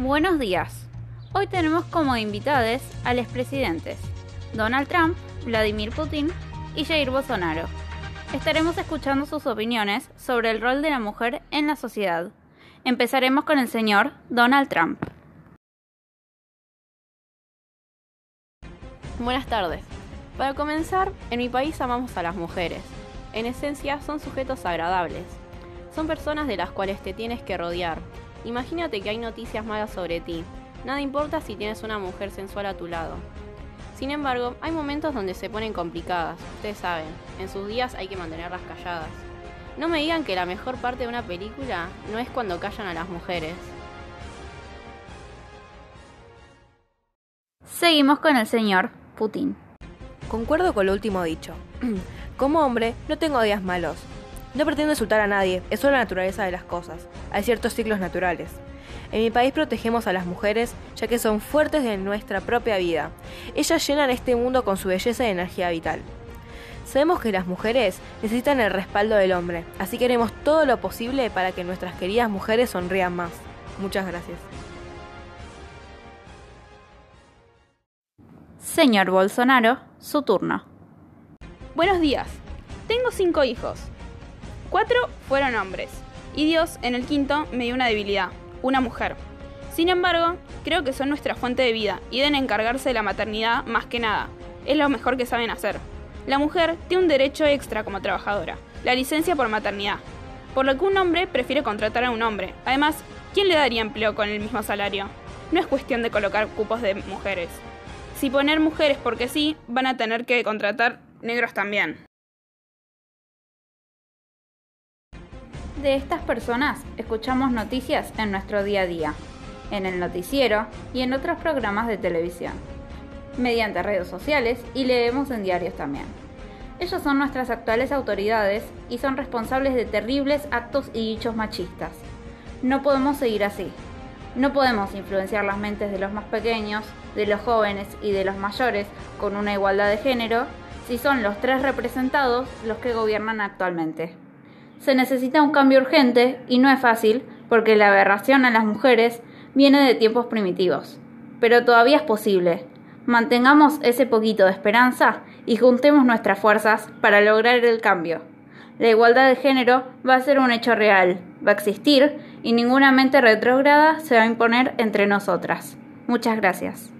Buenos días. Hoy tenemos como invitados a los presidentes Donald Trump, Vladimir Putin y Jair Bolsonaro. Estaremos escuchando sus opiniones sobre el rol de la mujer en la sociedad. Empezaremos con el señor Donald Trump. Buenas tardes. Para comenzar, en mi país amamos a las mujeres. En esencia, son sujetos agradables. Son personas de las cuales te tienes que rodear. Imagínate que hay noticias malas sobre ti. Nada importa si tienes una mujer sensual a tu lado. Sin embargo, hay momentos donde se ponen complicadas. Ustedes saben, en sus días hay que mantenerlas calladas. No me digan que la mejor parte de una película no es cuando callan a las mujeres. Seguimos con el señor Putin. Concuerdo con lo último dicho. Como hombre, no tengo días malos. No pretendo insultar a nadie, es solo la naturaleza de las cosas. Hay ciertos ciclos naturales. En mi país protegemos a las mujeres ya que son fuertes de nuestra propia vida. Ellas llenan este mundo con su belleza y energía vital. Sabemos que las mujeres necesitan el respaldo del hombre, así que haremos todo lo posible para que nuestras queridas mujeres sonrían más. Muchas gracias. Señor Bolsonaro, su turno. Buenos días. Tengo cinco hijos. Cuatro fueron hombres. Y Dios, en el quinto, me dio una debilidad, una mujer. Sin embargo, creo que son nuestra fuente de vida y deben encargarse de la maternidad más que nada. Es lo mejor que saben hacer. La mujer tiene un derecho extra como trabajadora, la licencia por maternidad. Por lo que un hombre prefiere contratar a un hombre. Además, ¿quién le daría empleo con el mismo salario? No es cuestión de colocar cupos de mujeres. Si poner mujeres porque sí, van a tener que contratar negros también. De estas personas escuchamos noticias en nuestro día a día, en el noticiero y en otros programas de televisión, mediante redes sociales y leemos en diarios también. Ellos son nuestras actuales autoridades y son responsables de terribles actos y dichos machistas. No podemos seguir así. No podemos influenciar las mentes de los más pequeños, de los jóvenes y de los mayores con una igualdad de género si son los tres representados los que gobiernan actualmente. Se necesita un cambio urgente y no es fácil porque la aberración a las mujeres viene de tiempos primitivos. Pero todavía es posible. Mantengamos ese poquito de esperanza y juntemos nuestras fuerzas para lograr el cambio. La igualdad de género va a ser un hecho real, va a existir y ninguna mente retrógrada se va a imponer entre nosotras. Muchas gracias.